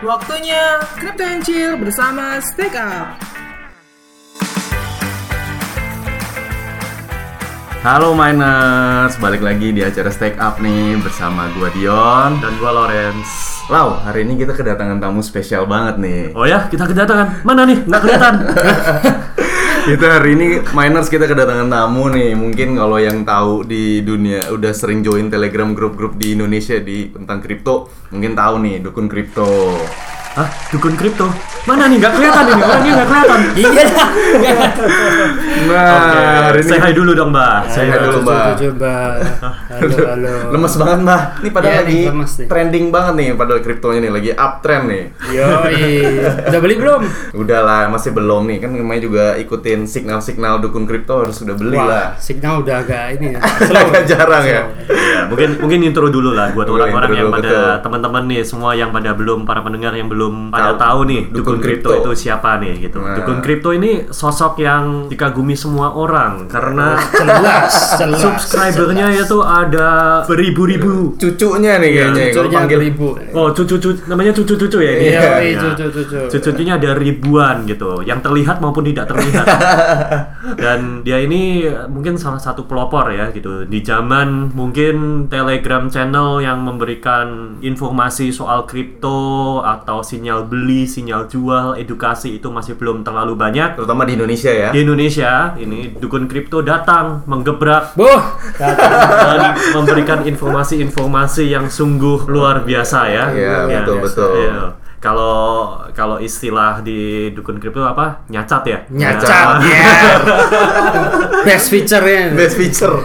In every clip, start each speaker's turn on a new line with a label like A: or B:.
A: Waktunya Crypto and Chill bersama Stake Up.
B: Halo miners, balik lagi di acara Stake Up nih bersama gua Dion
C: dan gua Lawrence.
B: Lau, hari ini kita kedatangan tamu spesial banget nih.
C: Oh ya, kita kedatangan. Mana nih? Nggak kelihatan.
B: kita hari ini miners kita kedatangan tamu nih. Mungkin kalau yang tahu di dunia udah sering join Telegram grup-grup di Indonesia di tentang kripto, mungkin tahu nih dukun kripto.
C: Hah? Dukun kripto? Mana nih? Nggak kelihatan ini. Orangnya nggak kelihatan.
D: Iya.
B: Nah,
C: Oke,
B: hari ini
C: say hi dulu dong, Mbak.
B: Say hi dulu, Mbak.
D: Coba. Halo, halo.
B: lemes banget mbak. Ini padahal
D: Iya,
B: lagi
D: nih, lemes nih.
B: trending banget nih padahal kriptonya nih lagi uptrend nih.
D: Yoi. Udah beli belum?
B: Udah lah, masih belum nih kan namanya juga ikutin signal-signal dukun kripto harus udah beli lah.
D: signal udah agak ini ya.
B: Agak jarang ya.
C: Iya, mungkin mungkin intro dulu lah buat
B: Boleh,
C: orang-orang yang pada teman-teman nih semua yang pada belum para pendengar yang belum pada
B: Tahu.
C: tahu nih
B: Dukun
C: dukun kripto itu siapa nih gitu.
B: Nah.
C: Dukun kripto ini sosok yang dikagumi semua orang karena
D: Jelas, jelas.
C: subscribernya itu ada beribu-ribu.
B: Cucunya nih kayaknya
D: Cucunya
B: panggil
D: ribu.
C: Oh, cucu-cucu namanya cucu-cucu ya ini.
B: Iya,
C: Ya.
D: cucu, cucu.
C: Cucunya ada ribuan gitu, yang terlihat maupun tidak terlihat. Dan dia ini mungkin salah satu pelopor ya gitu. Di zaman mungkin Telegram channel yang memberikan informasi soal kripto atau sinyal beli, sinyal jual, edukasi itu masih belum terlalu banyak.
B: terutama di Indonesia ya.
C: Di Indonesia ini dukun kripto datang menggebrak
D: Boh.
C: dan memberikan informasi-informasi yang sungguh luar biasa ya.
B: Iya,
C: Ya,
B: betul, betul.
C: iya. Kalau kalau istilah di dukun kripto apa? Nyacat ya?
D: Nyacat. Ya. Best feature-nya.
B: Best feature.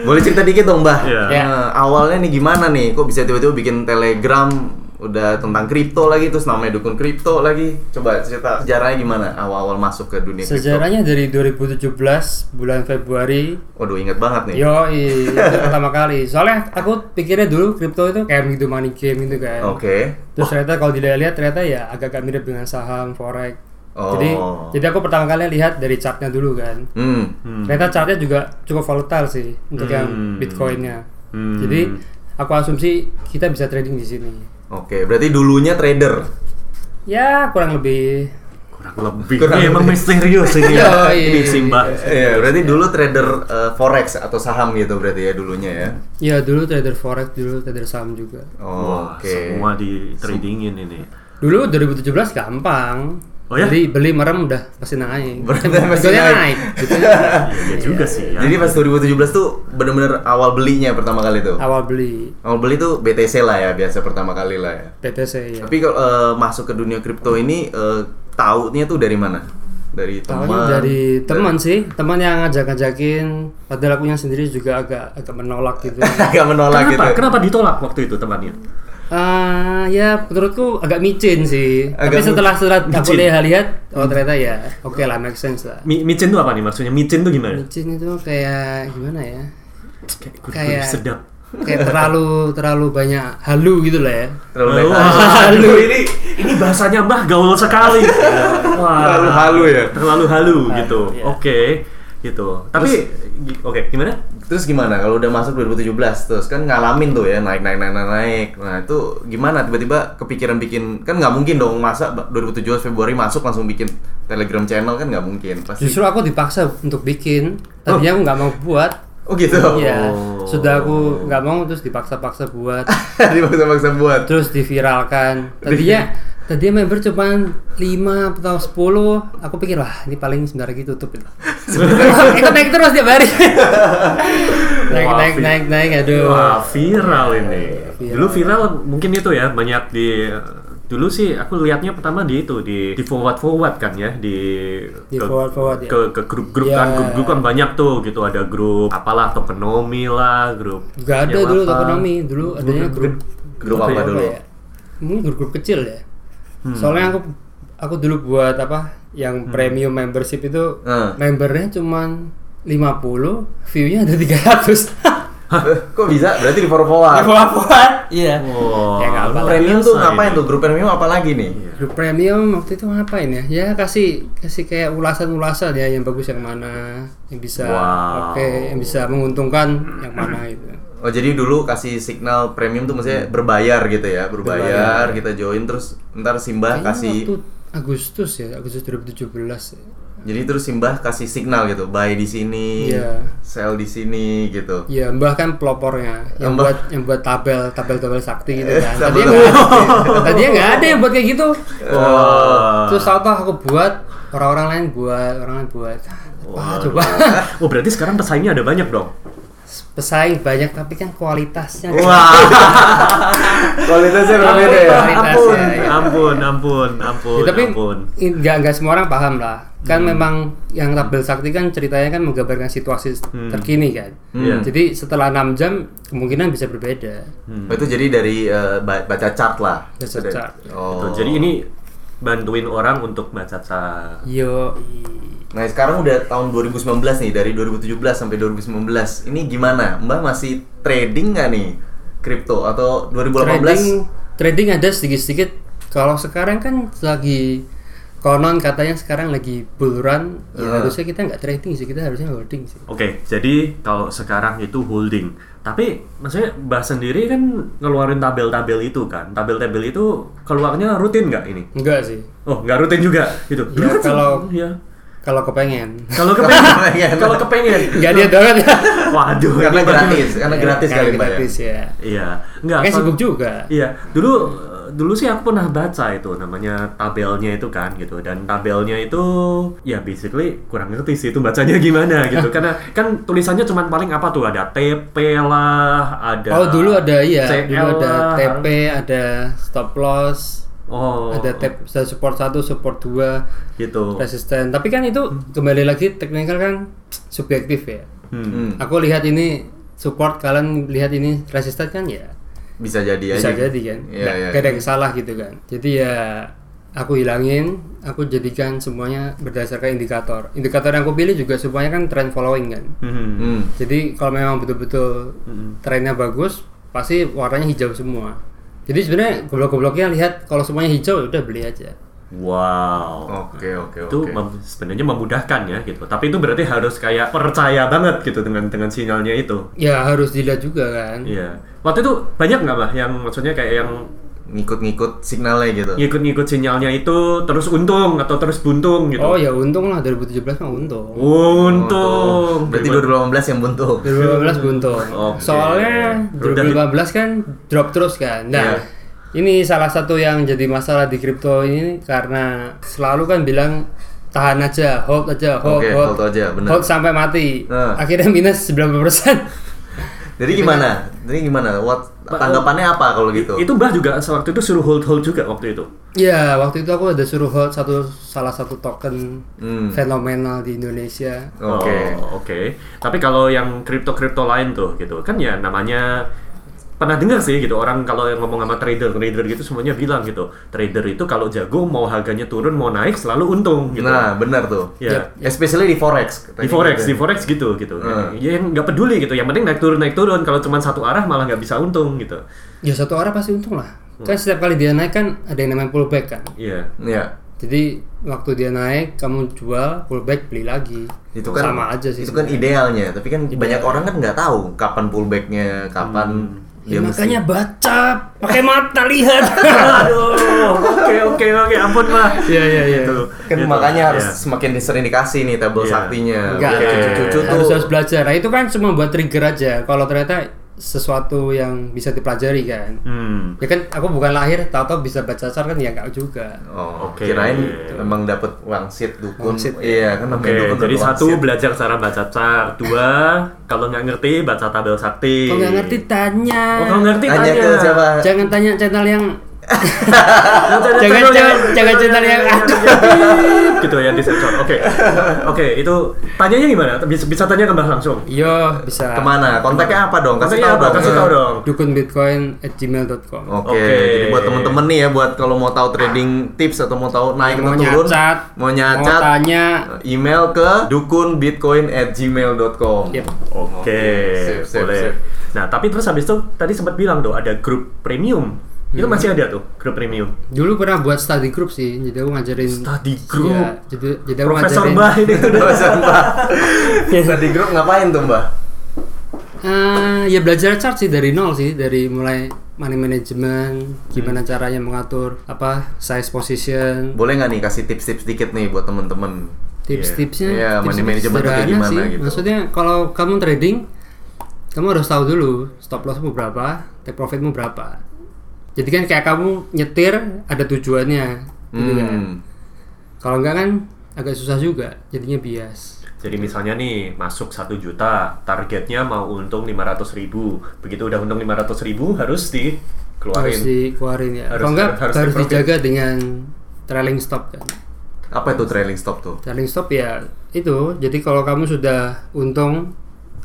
B: Boleh cerita dikit dong, Mbah?
C: Iya.
D: Ya.
B: Nah, awalnya nih gimana nih? Kok bisa tiba-tiba bikin Telegram udah tentang kripto lagi terus namanya dukun kripto lagi. Coba cerita sejarahnya gimana awal-awal masuk ke dunia kripto.
D: Sejarahnya dari 2017 bulan Februari
B: Waduh, inget banget nih.
D: Yo, itu pertama kali. Soalnya aku pikirnya dulu kripto itu kayak gitu money game gitu kan.
B: Oke.
D: Terus ternyata kalau dilihat ternyata ya agak-agak mirip dengan saham forex.
B: Oh.
D: Jadi jadi aku pertama kali lihat dari chartnya dulu kan.
B: Hmm.
D: Ternyata chartnya juga cukup volatile sih untuk yang
C: Hmm.
D: bitcoinnya.
C: Hmm.
D: Jadi aku asumsi kita bisa trading di sini.
B: Oke, berarti dulunya trader.
D: Ya kurang lebih.
C: Kurang lebih.
B: Kurang
C: ini emang misterius ini. Ya.
D: iya.
C: ini Simba.
B: Iya, berarti dulu trader eh, forex atau saham gitu berarti ya dulunya ya.
D: Ya dulu trader forex, dulu trader saham juga.
B: Oh, Oke.
C: semua di tradingin ini.
D: Dulu 2017 gampang.
C: Oh ya?
D: Beli beli merem udah pasti naik.
B: Berarti pasti naik.
D: naik. Gitu.
C: Iya juga sih ya.
B: Jadi pas 2017 tuh bener-bener awal belinya pertama kali tuh.
D: Awal beli
B: Awal beli tuh BTC lah ya, biasa pertama kali lah ya.
D: PTC ya.
B: Tapi kalau eh, masuk ke dunia kripto ini eh, taunya tuh dari mana? Dari teman.
D: Tahunya dari teman sih, teman yang ngajak-ngajakin. Padahal akunya sendiri juga agak agak menolak gitu.
B: Agak menolak
C: Kenapa?
B: gitu.
C: Kenapa ditolak waktu itu temannya?
D: Ah, ya menurutku agak micin sih.
B: Agak
D: Tapi setelah setelah aku lihat-lihat, oh ternyata ya, oke lah, make sense lah.
C: Mi micin tuh apa nih maksudnya? Micin tuh gimana?
D: Micin itu kayak gimana ya?
C: Kayak sedap.
D: kayak terlalu terlalu banyak halu gitu lah ya.
B: Terlalu
C: Oh,
B: banyak.
C: halu ini ini bahasanya Mbah gaul sekali. Wah,
B: Terlalu halu ya?
C: Terlalu halu gitu.
D: iya.
C: Oke, gitu. Tapi gi- oke, gimana?
B: Terus gimana kalau udah masuk 2017 terus kan ngalamin tuh ya naik naik naik naik naik. Nah, itu gimana tiba-tiba kepikiran bikin kan nggak mungkin dong masa 2017 Februari masuk langsung bikin Telegram channel kan nggak mungkin. Pasti.
D: Justru aku dipaksa untuk bikin. Tadinya aku nggak mau buat.
B: Oh gitu.
D: Iya,
C: Oh.
D: sudah aku nggak mau terus dipaksa-paksa buat.
B: Dipaksa-paksa buat.
D: terus diviralkan tadinya tadinya member cuma 5 atau 10 aku pikir wah ini paling sebentar lagi tutup itu ikut naik terus tiap hari naik
C: Wah,
D: naik naik naik aduh
C: Wah, viral ini.
D: Viral.
C: Dulu viral mungkin itu ya, banyak di dulu sih aku lihatnya pertama di itu di di forward forward kan ya di
D: Di forward-forward, ya.
C: ke ke grup-grup
D: Ya.
C: kan grup-grup kan banyak tuh gitu ada grup apalah tokenomics lah grup
D: gak ada dulu
C: apa.
D: ekonomi dulu adanya grup
B: Grup
C: Apa
B: apa
C: ya?
B: dulu?
D: ya mungkin grup-grup kecil ya
C: Hmm.
D: soalnya aku aku dulu buat apa yang premium membership itu
B: Hmm.
D: membernya cuma 50 view-nya ada 300
B: Eh, Kok bisa? Berarti di for forward.
D: Buat Iya.
C: Wah,
D: Ya, apa-apa.
B: Premium tuh
C: Biasa
B: ngapain
C: ini.
B: tuh? Grup premium apa lagi nih?
D: Grup premium waktu itu ngapain ya? Ya kasih kasih kayak ulasan-ulasan ya yang bagus yang mana, yang bisa
C: Wow.
D: oke, yang bisa menguntungkan yang mana itu.
B: Oh jadi dulu kasih signal premium tuh maksudnya berbayar gitu ya, berbayar, kita join terus ntar Simbah
D: Kayaknya
B: kasih
D: waktu Agustus ya, Agustus 2017 ya.
B: jadi terus Simbah kasih signal gitu, buy di sini,
D: Iya.
B: sell di sini gitu.
D: Ya, Mbah kan pelopornya yang
B: Mbah.
D: buat yang buat tabel tabel tabel sakti gitu kan.
B: Tabel-
D: Tadinya nggak ada yang buat kayak gitu.
C: Wah.
D: Terus tahu-tahu aku buat, orang-orang lain buat, orang lain buat. Wah, coba
C: Oh berarti sekarang pesaingnya ada banyak dong.
D: Pesaing banyak tapi kan kualitasnya
B: Wah, kualitasnya berbeda ya.
C: Ampun,
D: ya,
C: ampun, ampun, ampun,
D: Ya, tapi nggak nggak semua orang paham lah. Kan memang yang tabel sakti kan ceritanya kan menggambarkan situasi terkini kan.
C: Iya.
D: Jadi setelah 6 jam kemungkinan bisa berbeda.
B: Oh, itu jadi dari ba- baca chart lah.
D: Baca chart.
B: Oh.
C: Jadi ini bantuin orang untuk baca ca.
D: Yo,
B: Nah sekarang udah tahun 2019 nih dari 2017 sampai 2019 ini gimana Mbak masih trading nggak nih kripto atau 2018
D: trading trading ada sedikit-sedikit. Kalau sekarang kan lagi konon katanya sekarang lagi bull run, ya
B: Ah.
D: harusnya kita nggak trading sih, kita harusnya holding sih.
C: Oke, jadi kalau sekarang itu holding. Tapi maksudnya Mbah sendiri kan ngeluarin tabel-tabel itu kan. Tabel-tabel itu keluarnya rutin nggak ini?
D: Enggak sih.
C: Oh, nggak rutin juga gitu.
D: Ya,
C: Dulu kan
D: kalau-
C: ya.
D: Kalau kepengen.
C: Kalau kepengen, kalau kepengen.
D: Enggak dia banget ya.
C: Waduh,
B: karena gratis karena gratis
D: Karena
B: kali ya.
D: gratis ya.
C: Iya, nggak.
D: Kayak sibuk juga.
C: Iya, dulu dulu sih aku pernah baca itu namanya tabelnya itu kan gitu dan tabelnya itu ya basically kurang ngerti sih itu bacanya gimana gitu karena kan tulisannya cuman paling apa tuh ada TP lah ada
D: Oh dulu ada iya,
C: CL
D: dulu ada
C: lah.
D: TP, ada stop loss,
C: oh
D: ada tap ada support 1, support 2,
C: gitu
D: resisten. Tapi kan itu kembali lagi teknikal kan subjektif ya.
C: Hmm.
B: Hmm,
D: Aku lihat ini support, kalian lihat ini resisten kan ya
B: bisa jadi
D: bisa
B: aja.
D: jadi kan.
B: Iya,
D: Nggak-
B: iya.
D: nggak ada yang salah gitu kan. Jadi ya aku hilangin, aku jadikan semuanya berdasarkan indikator. Indikator yang aku pilih juga semuanya kan trend following kan.
C: Hmm.
B: Hmm.
D: Jadi kalau memang betul-betul trennya bagus, pasti warnanya hijau semua. Jadi sebenarnya goblok-gobloknya lihat kalau semuanya hijau ya udah beli aja.
C: Wow.
B: Oke oke
C: itu
B: oke.
C: mem- sebenarnya memudahkan ya gitu. Tapi itu berarti harus kayak percaya banget gitu dengan dengan sinyalnya itu.
D: Ya harus dilihat juga kan.
C: Iya. Waktu itu banyak nggak bah yang maksudnya kayak yang
B: Ngikut-ngikut signalnya gitu.
C: ngikut-ngikut sinyalnya itu terus untung atau terus buntung gitu.
D: Oh ya untung lah 2017 mah untung.
C: Untung.
B: Berarti 2018 yang buntu.
D: 2015 buntung.
C: Oke.
D: Soalnya
C: Udah
D: 2015 kan drop terus kan. Nah,
B: Iya.
D: ini salah satu yang jadi masalah di kripto ini karena selalu kan bilang tahan aja, hold aja, hold,
B: Oke, hold aja, benar.
D: Hold sampai mati.
B: Nah.
D: Akhirnya minus 90%.
B: Jadi gimana? Jadi gimana? What tanggapannya apa kalau gitu?
C: Itu Mbah juga waktu itu suruh hold hold juga waktu itu.
D: Iya, waktu itu aku ada suruh hold satu salah satu token
B: Hmm.
D: fenomenal di Indonesia.
B: Oke.
C: Oh, Oke. Tapi kalau yang kripto-kripto lain tuh gitu kan ya namanya pernah dengar sih gitu orang kalau yang ngomong sama trader trader gitu semuanya bilang gitu trader itu kalau jago mau harganya turun mau naik selalu untung gitu.
B: Nah, benar tuh.
C: Ya.
B: Especially di forex.
C: di forex di forex gitu gitu
B: Hmm.
C: ya yang nggak peduli gitu yang penting naik turun naik turun kalau cuma satu arah malah nggak bisa untung gitu
D: Ya satu arah pasti untung lah. Kan setiap kali dia naik kan ada yang namanya pullback kan.
C: iya
B: Iya.
D: Jadi waktu dia naik kamu jual pullback beli lagi.
B: Itu kan
D: sama aja sih.
B: Itu kan idealnya, tapi kan banyak orang kan nggak tahu kapan pullbacknya, kapan
C: Hmm.
D: Ya,
B: mesti
D: makanya baca pakai mata lihat.
C: aduh oke oke oke ampun mah
D: Iya iya iya.
C: Gitu.
B: kan
C: Gitu.
B: makanya harus
C: Iya.
B: semakin disering dikasih nih tabel
C: Iya.
B: saktinya.
D: Enggak,
B: cucu-cucu tuh
D: harus harus belajar. Nah, itu kan cuma buat trigger aja. Kalau ternyata sesuatu yang bisa dipelajari kan.
C: hmm
D: Ya kan aku bukan lahir tahu-tahu bisa baca chart kan ya enggak juga.
B: Oh,
C: Oke.
B: kirain memang dapat wangsit dukun.
D: Wangsit.
B: Iya, kan namanya dukun
C: jadi satu
B: wangsit.
C: belajar cara baca chart, dua kalau nggak ngerti baca tabel sakti.
D: Kalau nggak ngerti tanya.
C: Oh, kalau ngerti
B: Tanya
C: tanya.
B: ke siapa?
D: Jangan tanya channel yang
C: Jangan
D: jangan jangan jangan channel yang
C: gitu ya di sensor. Oke, oke itu tanyanya gimana? Bisa bisa tanya ke Mbah langsung.
D: Iya, bisa.
B: Ke mana? Kontaknya apa dong? Kasih tahu
C: apa?
B: dong.
C: Kasih tahu dong.
D: dukunbitcoin@gmail.com.
B: Oke, jadi buat temen-temen nih ya, buat kalau mau tahu trading tips atau mau tahu naik
D: mau
B: atau turun,
D: nyacat,
B: mau
D: mau
B: nyacat,
D: tanya.
B: email ke dukunbitcoin@gmail.com.
D: Yep.
C: Oke, boleh. Nah, tapi terus habis itu tadi sempat bilang tuh ada grup premium. Itu
D: Hmm.
C: masih ada tuh grup premium.
D: Dulu pernah buat study group sih, jadi aku ngajarin
C: Study group.
D: Iya, jadi, jadi aku
C: Profesor
D: ngajarin
C: Mbah ini
B: Mbak. Bisa di grup ngapain tuh Mbak?
D: Eh, ya belajar chart sih dari nol sih, dari mulai money management, gimana caranya mengatur apa size position,
B: Boleh nggak nih kasih tips-tips dikit nih buat temen-temen?
D: tips-tipsnya.
B: Iya,
D: tips
B: money management kayak gimana
D: sih.
B: gitu.
D: Maksudnya kalau kamu trading, kamu harus tahu dulu stop lossmu berapa, take profitmu berapa. Jadi kan kayak kamu nyetir ada tujuannya, gitu kan.
B: Hmm.
D: Kalau enggak kan agak susah juga, jadinya bias.
C: Jadi misalnya nih masuk 1 juta, targetnya mau untung 500 ribu. Begitu udah untung 500 ribu harus dikeluarin.
D: Harus dikeluarin ya.
C: Harus-
D: Kalau enggak
C: harus
D: harus, dijaga dengan trailing stop kan.
B: Apa itu trailing stop tuh?
D: Trailing stop ya itu. Jadi kalau kamu sudah untung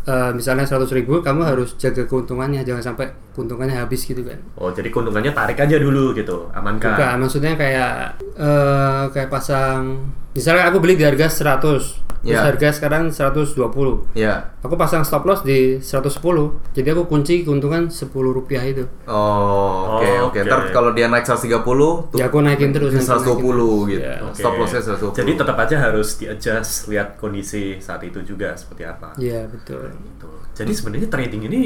D: eh, misalnya 100.000 ribu, kamu harus jaga keuntungannya, jangan sampai keuntungannya habis gitu kan.
C: Oh, jadi keuntungannya tarik aja dulu gitu, amankan.
D: Bukan, maksudnya kayak eh, kayak pasang misalnya aku beli di harga 100 terus
B: Ya.
D: harga sekarang 120
B: Ya.
D: aku pasang stop loss di 110 jadi aku kunci keuntungan 10 rupiah itu
B: Oh, oke
C: Oh,
B: oke.
C: oke.
B: Ntar kalau dia naik 130 tuh
D: ya aku naikin terus
B: ke
D: naikin,
B: 120
D: naikin.
B: gitu.
D: Ya.
C: Oke.
B: Stop lossnya 120.
C: Jadi tetap aja harus di-adjust lihat kondisi saat itu juga seperti apa.
D: Iya betul
C: Gitu. Jadi sebenarnya trading ini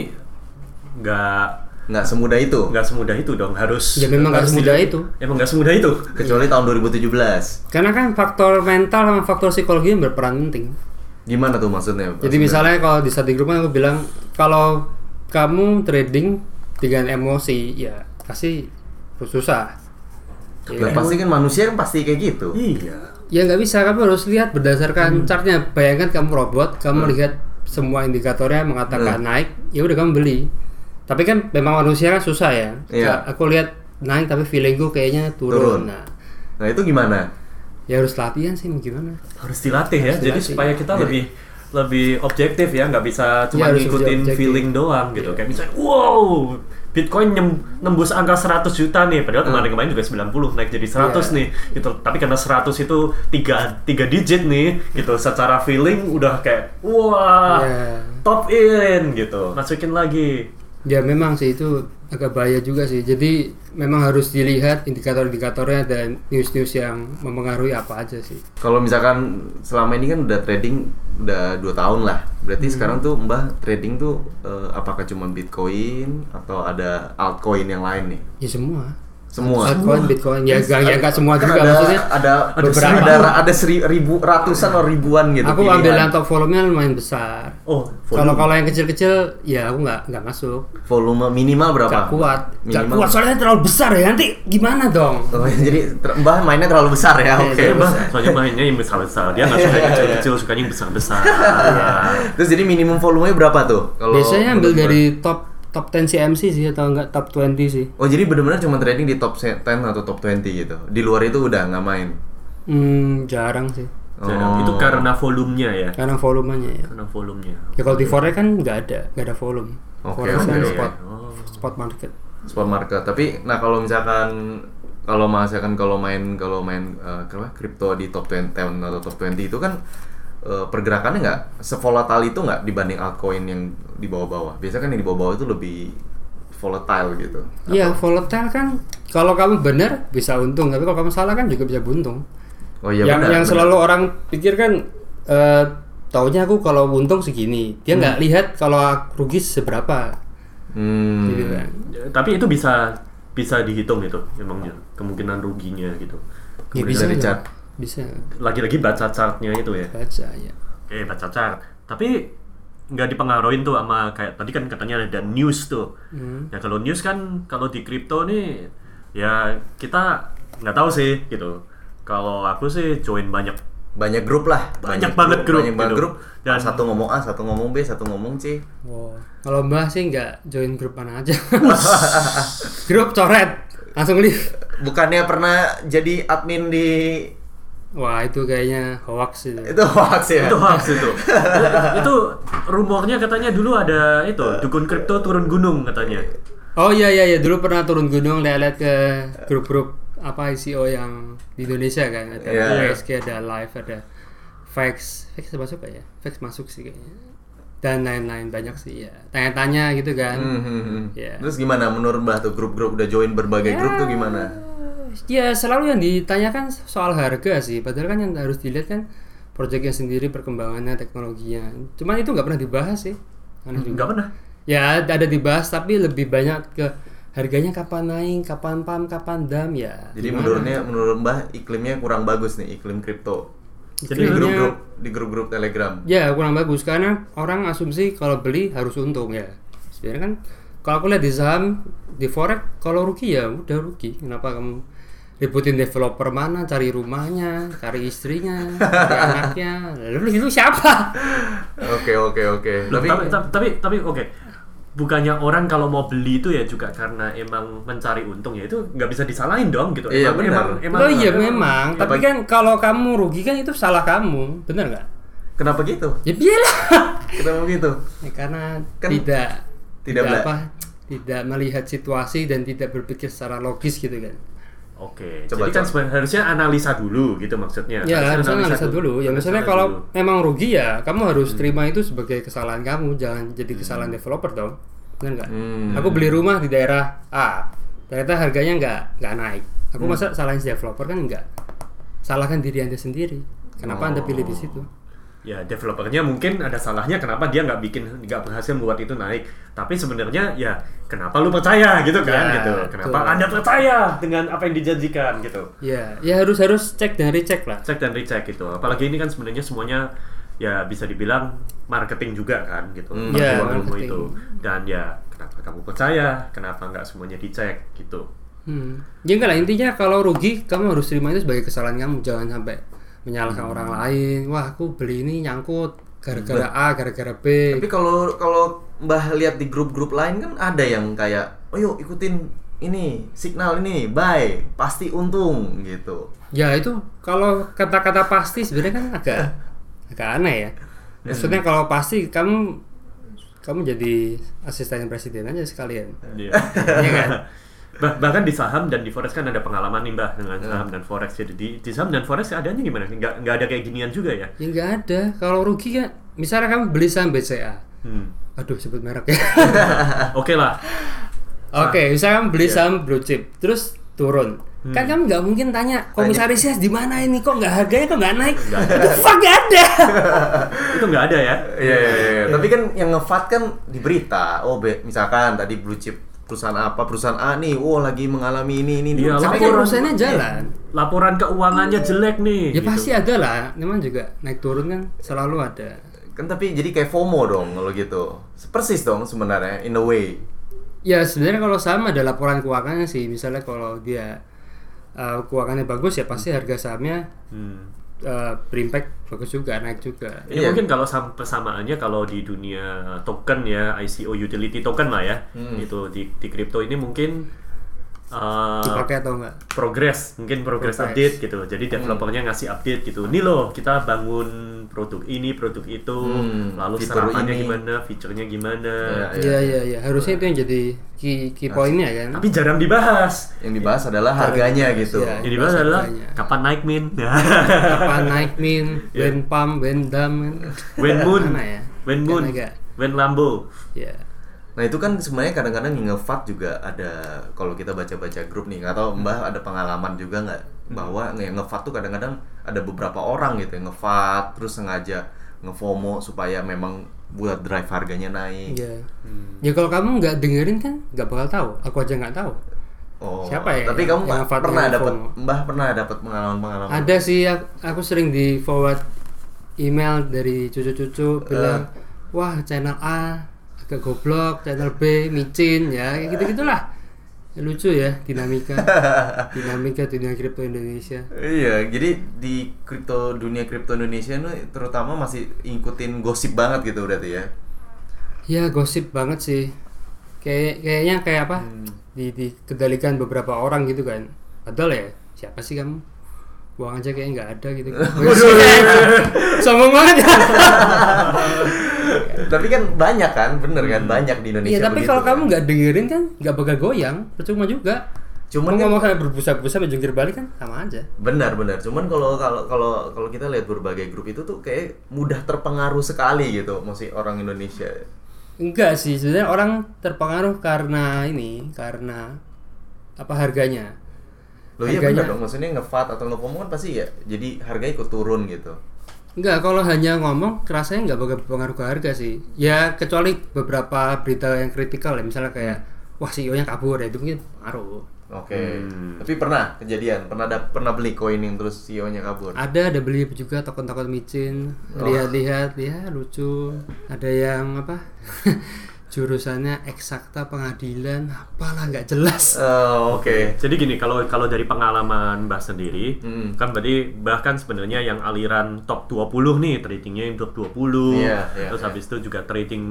C: nggak
B: nggak semudah itu.
C: nggak semudah itu dong harus
D: Ya, memang nggak
C: harus
D: semudah
C: di-
D: itu.
C: emang nggak semudah itu
B: Kecuali tahun 2017.
D: karena kan faktor mental sama faktor psikologi yang berperan penting
B: Gimana tuh maksudnya?
D: jadi misalnya kalau di study group kan aku bilang kalau kamu trading dengan emosi ya pasti susah
B: Lah, pasti kan manusia kan pasti kayak gitu.
C: iya
D: Ya nggak bisa, kamu harus lihat berdasarkan chartnya. Bayangkan kamu robot, kamu lihat semua indikatornya mengatakan naik, ya udah kamu beli. Tapi kan memang manusia kan susah ya.
B: Iya.
D: Aku lihat naik tapi feelingku kayaknya turun.
B: Turun.
D: Nah,
B: Nah, itu gimana?
D: ya harus latihan sih gimana.
C: harus dilatih ya jadi
D: dilatih.
C: supaya kita lebih lebih objektif ya nggak bisa cuma
D: Iya, harus
C: ngikutin
D: lebih objektif.
C: feeling doang gitu kayak misalnya wow Bitcoin nem- nembus angka 100 juta nih padahal kemarin-kemarin juga 90 naik jadi 100
D: Iya.
C: nih gitu tapi karena 100 itu tiga tiga digit nih gitu secara feeling udah kayak wah
D: Iya.
C: top in gitu masukin lagi
D: Ya memang sih itu agak bahaya juga sih. Jadi memang harus dilihat indikator-indikatornya dan news-news yang mempengaruhi apa aja sih.
B: Kalau misalkan selama ini kan udah trading udah dua tahun lah. Berarti sekarang tuh Mbah trading tuh eh, apakah cuma Bitcoin atau ada altcoin yang lain nih?
D: Ya semua.
B: Semua.
D: Altcoin, Bitcoin, ya enggak ya enggak semua
B: Kan
D: juga
B: ada,
D: maksudnya.
B: ada
D: beberapa.
B: ada ada seri, ribu ratusan atau ribuan gitu.
D: Aku
B: pilihan.
D: ambil yang top volumenya lumayan besar.
C: oh
D: Kalau kalau yang kecil-kecil ya aku nggak nggak masuk.
B: volume minimal berapa?
D: Gak kuat. Gak
B: Minimal.
D: kuat soalnya terlalu besar ya. Nanti gimana dong?
B: Oh, jadi ter- Mbah mainnya terlalu besar ya.
D: Iya,
B: Oke.
C: Iya,
D: terus.
C: Mbak. soalnya mainnya yang besar-besar dia nggak suka yang kecil-kecil sukanya yang besar-besar
B: Terus jadi minimum volumenya berapa tuh? Kalau
D: Biasanya ambil
B: Mbah?
D: dari top top 10 CMC sih atau enggak top 20 sih.
B: Oh jadi benar-benar cuma trading di top 10 atau top 20 gitu. Di luar itu udah nggak main.
D: Hmm, jarang sih.
C: Jarang.
B: Oh.
C: itu karena volumenya ya
D: Karena volumenya ya.
C: karena volumenya
D: Ya kalau di forex kan nggak ada, nggak ada volume.
B: Oke,
D: forex kan
B: oke.
D: spot
C: Oh.
D: spot market.
B: Spot market. Tapi nah kalau misalkan kalau misalkan kalau main kalau main eh, apa kripto di top 20 atau top 20 itu kan eh, pergerakannya nggak sevolatil itu nggak dibanding altcoin yang di bawah-bawah. Biasanya kan yang di bawah-bawah itu lebih volatile gitu.
D: Iya, volatile kan kalau kamu benar bisa untung, tapi kalau kamu salah kan juga bisa buntung.
B: Oh iya
D: yang
B: benar.
D: yang
B: benar.
D: selalu orang pikir kan eh taunya aku kalau untung segini. Dia nggak lihat kalau aku rugi seberapa.
B: Hmm.
D: Gitu kan.
C: Ya, tapi itu bisa bisa dihitung gitu emangnya kemungkinan ruginya gitu
D: Ya
B: Kemudian
D: bisa
B: dari chart.
D: Bisa
C: lagi-lagi baca chartnya itu ya
D: baca ya.
C: oke baca chart tapi nggak dipengaruhin tuh sama kayak tadi kan katanya ada news tuh
D: Hmm.
C: ya kalau news kan kalau di kripto nih ya kita nggak tahu sih gitu kalau aku sih join banyak
B: banyak grup lah
C: Banyak banget grup,
B: banyak banget
C: gitu.
B: grup
C: Dan-
B: satu ngomong A satu ngomong B satu ngomong C
D: Wow. Kalau Mbah sih nggak join grup mana aja. grup coret, langsung leave.
B: bukannya pernah jadi admin di
D: Wah itu kayaknya hoax itu.
B: itu hoax ya?
C: Itu hoax itu. Itu rumornya katanya dulu ada itu dukun kripto turun gunung katanya.
D: Oh iya iya iya. Dulu pernah turun gunung lihat-lihat ke grup-grup apa ICO yang di Indonesia kan. Ada
B: Iya.
D: USG ada live ada Fax Fax masuk gak ya? Fax masuk sih kayaknya. Dan lain-lain banyak sih ya tanya-tanya gitu kan.
B: Hmm, hmm, hmm.
D: Ya.
B: Terus gimana menurut Mbah tuh grup-grup udah join berbagai grup tuh gimana?
D: Ya selalu yang ditanyakan soal harga sih padahal kan yang harus dilihat kan proyeknya sendiri perkembangannya teknologinya cuman itu nggak pernah dibahas sih Aneh juga.
C: Nggak pernah.
D: ya ada dibahas tapi lebih banyak ke harganya kapan naik kapan pam kapan dam ya
B: Jadi
D: gimana?
B: menurutnya menurut Mbah iklimnya kurang bagus nih iklim kripto.
C: Jadi
B: di grup-grup di grup-grup Telegram.
D: Ya kurang bagus karena orang asumsi kalau beli harus untung ya. Sebenarnya kan kalau aku lihat di saham di forex kalau rugi ya udah rugi. Kenapa kamu ributin developer mana, cari rumahnya, cari istrinya, cari anaknya, lalu itu siapa?
B: Oke oke oke. Tapi
C: tapi tapi tapi, tapi oke. Bukannya orang kalau mau beli itu ya juga karena emang mencari untung ya itu nggak bisa disalahin dong gitu.
B: Iya,
C: emang,
B: benar.
C: emang, emang,
D: oh iya
C: emang-
D: memang, tapi
B: Apa-
D: kan kalau kamu rugi kan itu salah kamu, bener nggak?
B: kenapa gitu?
D: Ya biarlah.
B: Kenapa gitu?
D: Ya, karena
B: Kan
D: tidak
B: tidak bela-
D: apa tidak melihat situasi dan tidak berpikir secara logis gitu kan.
C: Oke,
B: Coba,
C: jadi kan harusnya analisa dulu gitu maksudnya.
D: Ya harusnya
C: Harusnya
D: analisa dulu. Ya misalnya
C: Analisa
D: kalau
C: dulu.
D: memang rugi ya kamu harus terima itu sebagai kesalahan kamu, jangan jadi kesalahan developer dong. Benar nggak?
B: Hmm.
D: Aku beli rumah di daerah A, ternyata harganya nggak nggak naik. Aku masa salahin si developer kan nggak? Salahkan diri anda sendiri. Kenapa anda pilih di situ?
C: Ya developernya mungkin ada salahnya kenapa dia nggak bikin nggak berhasil membuat itu naik tapi sebenarnya ya kenapa lu percaya gitu kan
D: Ya,
C: gitu kenapa
D: betul.
C: anda percaya dengan apa yang dijanjikan gitu
D: Ya, ya harus harus cek dan recheck lah.
C: cek dan recheck gitu apalagi ini kan sebenarnya semuanya ya bisa dibilang marketing juga kan gitu
B: Hmm.
D: Ya, marketing.
C: itu dan ya kenapa kamu percaya kenapa nggak semuanya dicek gitu
D: Hmm. Ya enggak lah intinya kalau rugi kamu harus terima itu sebagai kesalahan kamu, jangan sampai menyalahkan orang lain. Wah, aku beli ini nyangkut gara-gara A, gara-gara B.
B: Tapi kalau kalau Mbah lihat di grup-grup lain kan ada yang kayak, oh yuk ikutin ini signal ini, buy, pasti untung gitu.
D: Ya itu kalau kata-kata pasti sebenarnya kan agak agak aneh ya. Maksudnya kalau pasti kamu kamu jadi asisten presiden aja sekalian.
C: Iya.
D: Iya kan?
C: Bah- bahkan di saham dan di forex kan ada pengalaman nih mbah dengan saham dan forex jadi di, di saham dan forex adanya gimana nggak nggak ada kayak ginian juga ya
D: Ya enggak ada. Kalau rugi kan misalnya kamu beli saham BCA.
C: hmm.
D: Aduh sebut merek ya.
C: oke lah
D: Oke, misalnya kamu beli saham blue chip, terus turun. Kan kamu nggak mungkin tanya komisarisnya di mana ini kok nggak harganya kok nggak naik? The fuck nggak ada.
C: itu nggak ada ya
B: Iya, iya, iya. Tapi kan yang ngefat kan di berita. Oh, be, misalkan tadi blue chip perusahaan apa, perusahaan A nih, oh lagi mengalami ini ini. ini.
C: Iya,
D: Tapi
C: laporan-
D: kan perusahaannya jalan.
C: laporan keuangannya jelek nih
D: Ya
C: gitu.
D: pasti ada lah. Memang juga naik turun kan selalu ada.
B: Kan tapi jadi kayak FOMO dong kalau gitu. Persis dong sebenarnya in a way.
D: Ya sebenarnya kalau sama ada laporan keuangannya sih. Misalnya kalau dia uh, keuangannya bagus ya pasti harga sahamnya
C: Hmm.
D: Uh, berimpact bagus juga, naik juga.
C: Ya
B: Iya.
C: mungkin kalau sam- persamaannya kalau di dunia token ya ICO utility token lah ya
B: Hmm.
C: itu di di kripto ini mungkin uh,
D: Dipakai atau enggak?
C: progress mungkin progress
D: Progress.
C: update gitu jadi developernya ngasih update gitu nih loh kita bangun produk ini produk itu
B: Hmm,
C: lalu serapannya
B: ini.
C: gimana fiturnya gimana
B: Iya,
D: Iya iya iya. Harusnya itu yang jadi key key pointnya kan.
C: tapi jarang dibahas
B: Yang dibahas adalah harganya gitu.
D: Iya.
C: yang dibahas adalah
D: harganya.
C: kapan naik min
D: Kapan naik min,
C: Iya.
D: when pump, when dam
C: when moon
D: Mana ya?
C: when moon
D: Kan
C: when lambo
D: Ya.
B: Nah itu kan sebenarnya kadang-kadang ngefat juga ada kalau kita baca-baca grup nih nggak tahu Mbah ada pengalaman juga nggak bahwa yang ngefat tuh kadang-kadang ada beberapa orang gitu yang ngefat terus sengaja ngefomo supaya memang buat drive harganya naik.
D: Iya. Ya kalau kamu nggak dengerin kan nggak bakal tahu. Aku aja nggak tahu.
B: Oh,
D: Siapa ya
B: Tapi
D: yang-
B: kamu
D: yang ngefat
B: pernah dapat? Mbah pernah dapat pengalaman-pengalaman?
D: Ada sih aku, aku sering di forward email dari cucu-cucu bilang, wah channel A agak goblok, channel B micin ya kayak gitu gitulah. Ya, lucu ya dinamika dinamika dunia kripto Indonesia.
B: Iya, jadi di kripto dunia kripto Indonesia ini terutama masih ngikutin gosip banget gitu berarti ya.
D: Ya gosip banget sih. Kayak kayaknya kayak apa? Di dikendalikan beberapa orang gitu kan. Padahal ya siapa sih kamu? Uang aja kayak nggak ada gitu. Sombong banget ya.
B: tapi kan banyak kan, bener kan? Banyak di Indonesia
D: Iya tapi kalau
B: kan.
D: kamu nggak dengerin kan nggak bakal goyang, percuma juga.
B: Cuman
D: Mau
B: kan-
D: ngomong kayak berbusa-busa menjungkir balik kan sama aja.
B: Benar benar. Cuman kalau kalau kalau kalau kita lihat berbagai grup itu tuh kayak mudah terpengaruh sekali gitu, masih orang Indonesia.
D: Enggak sih, sebenarnya orang terpengaruh karena ini, karena apa harganya.
B: Loh iya benar dong, maksudnya ngevat atau ngepromo kan pasti ya, jadi harganya ikut turun gitu.
D: Enggak, kalau hanya ngomong rasanya nggak bakal berpengaruh ke harga sih. Ya kecuali beberapa berita yang kritikal ya, misalnya kayak wah CEO-nya kabur ya itu mungkin pengaruh.
B: Oke.
C: Hmm.
B: Tapi pernah kejadian, pernah ada pernah beli koin yang terus CEO-nya kabur.
D: Ada ada beli juga token-token micin, lihat-lihat ya lucu. Ada yang apa? Jurusannya eksakta pengadilan, apalah nggak jelas.
B: Oh, Oke.
C: Jadi gini, kalau kalau dari pengalaman Mbah sendiri,
B: Hmm.
C: kan berarti bahkan sebenarnya yang aliran top 20 nih, tradingnya yang top 20.
B: Iya, iya,
C: terus
B: iya.
C: habis itu juga trading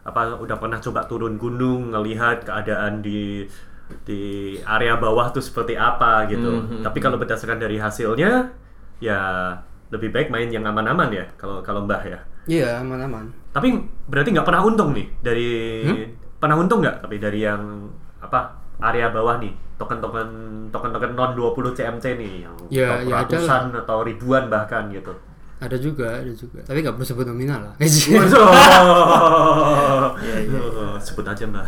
C: apa udah pernah coba turun gunung ngelihat keadaan di di area bawah tuh seperti apa gitu.
B: Hmm,
C: Tapi kalau berdasarkan dari hasilnya ya lebih baik main yang aman-aman ya kalau kalau Mbah ya.
D: Iya, aman-aman.
C: Tapi berarti nggak pernah untung nih dari
B: Hmm?
C: pernah untung nggak tapi dari yang apa area bawah nih token-token token-token non 20 CMC nih yang
D: Ya, ya ada
C: ratusan atau ribuan bahkan gitu.
D: Ada juga, ada juga. Tapi nggak perlu sebut nominal lah.
C: Oh, Sebut aja mbak.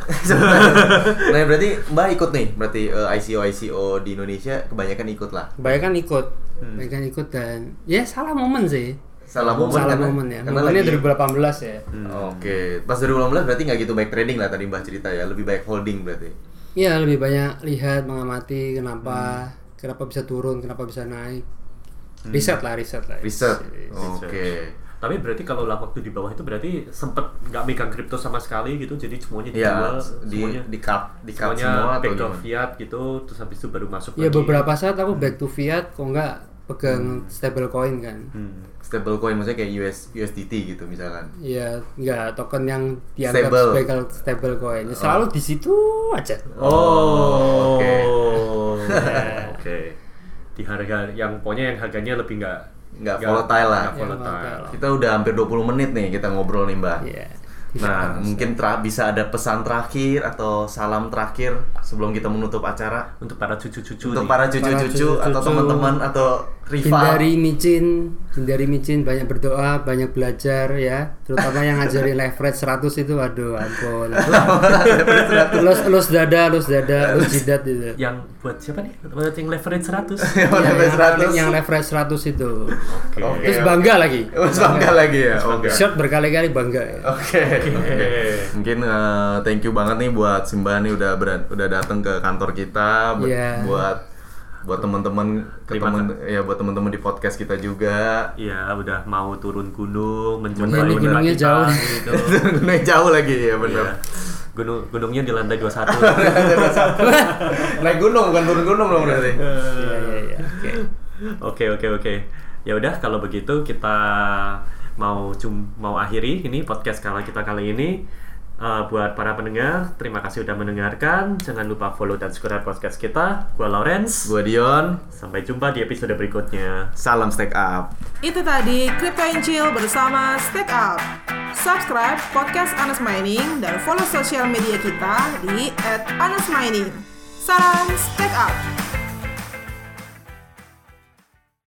B: nah berarti Mbak ikut nih, berarti eh, ICO ICO di Indonesia kebanyakan ikut lah.
D: Kebanyakan ikut,
B: Hmm.
D: kebanyakan ikut dan ya salah momen sih.
B: Salah momen
D: salah
B: karena-
D: momen ya.
B: karena
D: Momennya
B: lagi-
D: 2018 ya.
B: Oke, pas 2018 berarti nggak gitu baik trading lah tadi Mbak cerita ya, lebih baik holding berarti.
D: Iya lebih banyak lihat mengamati kenapa
B: Hmm.
D: kenapa bisa turun, kenapa bisa naik. Riset lah, riset lah.
B: Riset. Oke.
C: Tapi berarti kalau lah waktu di bawah itu berarti sempet nggak megang kripto sama sekali gitu, jadi semuanya
B: Iya,
C: dijual,
B: di
C: semuanya
B: di cut di cut
C: semuanya
B: semua atau
C: back to fiat gitu, terus habis itu baru masuk
D: Ya
C: lagi.
D: beberapa saat aku back to fiat, kok nggak pegang
B: Hmm.
D: stable coin kan.
C: Hmm.
B: Stable coin maksudnya kayak US USDT gitu misalkan.
D: Ya nggak token yang dianggap
B: Stable.
D: sebagai stable coin. Ya, Selalu di situ aja.
B: Oh, oke.
C: Oke. Di harga yang pokoknya yang harganya lebih nggak
B: Nggak volatile lah.
D: Yang
C: volatile.
B: Kita udah hampir 20 menit nih kita ngobrol nih Mbak.
D: Iya.
B: Nah, mungkin tra- bisa ada pesan terakhir atau salam terakhir sebelum kita menutup acara
C: Untuk para cucu-cucu
B: untuk
C: nih.
B: para cucu-cucu
D: cucu-cucu.
B: atau teman-teman atau rival.
D: Hindari micin, hindari micin, banyak berdoa, banyak belajar ya. Terutama yang ngajarin leverage 100 itu aduh ampun. Los los dada, los dada, los jidat gitu.
C: yang buat siapa nih? Buat yang leverage 100.
B: Yang
D: Iya,
B: leverage
D: yang,
B: 100.
D: yang leverage 100 itu.
C: Oke.
B: Oke.
D: Terus bangga lagi.
B: Terus bangga lagi ya. Oke.
D: Short berkali-kali bangga ya.
B: Oke. oke. Mungkin eh, thank you banget nih buat Simba nih udah beran, udah datang ke kantor kita
D: Iya.
B: buat buat teman-teman ke teman ya buat teman-teman di podcast kita juga.
C: Iya, udah mau turun gunung, mencoba
D: ini gunungnya jauh.
C: Gitu.
B: Naik jauh lagi ya bener.
C: Iya. Gunung gunungnya di lantai 21.
B: Naik gunung bukan turun gunung dong berarti.
D: Iya iya iya. Oke.
C: Oke oke oke. Ya udah kalau begitu kita mau cum mau akhiri ini podcast kala kita kali ini. Eh, buat para pendengar, terima kasih udah mendengarkan. Jangan lupa follow dan subscribe podcast kita. Gua Lawrence.
B: Gua Dion,
C: Sampai jumpa di episode berikutnya.
B: salam stack up.
A: Itu tadi Crypto and Chill bersama Stack Up. Subscribe podcast Anas Mining dan follow sosial media kita di @anasmining. Salam Stack Up.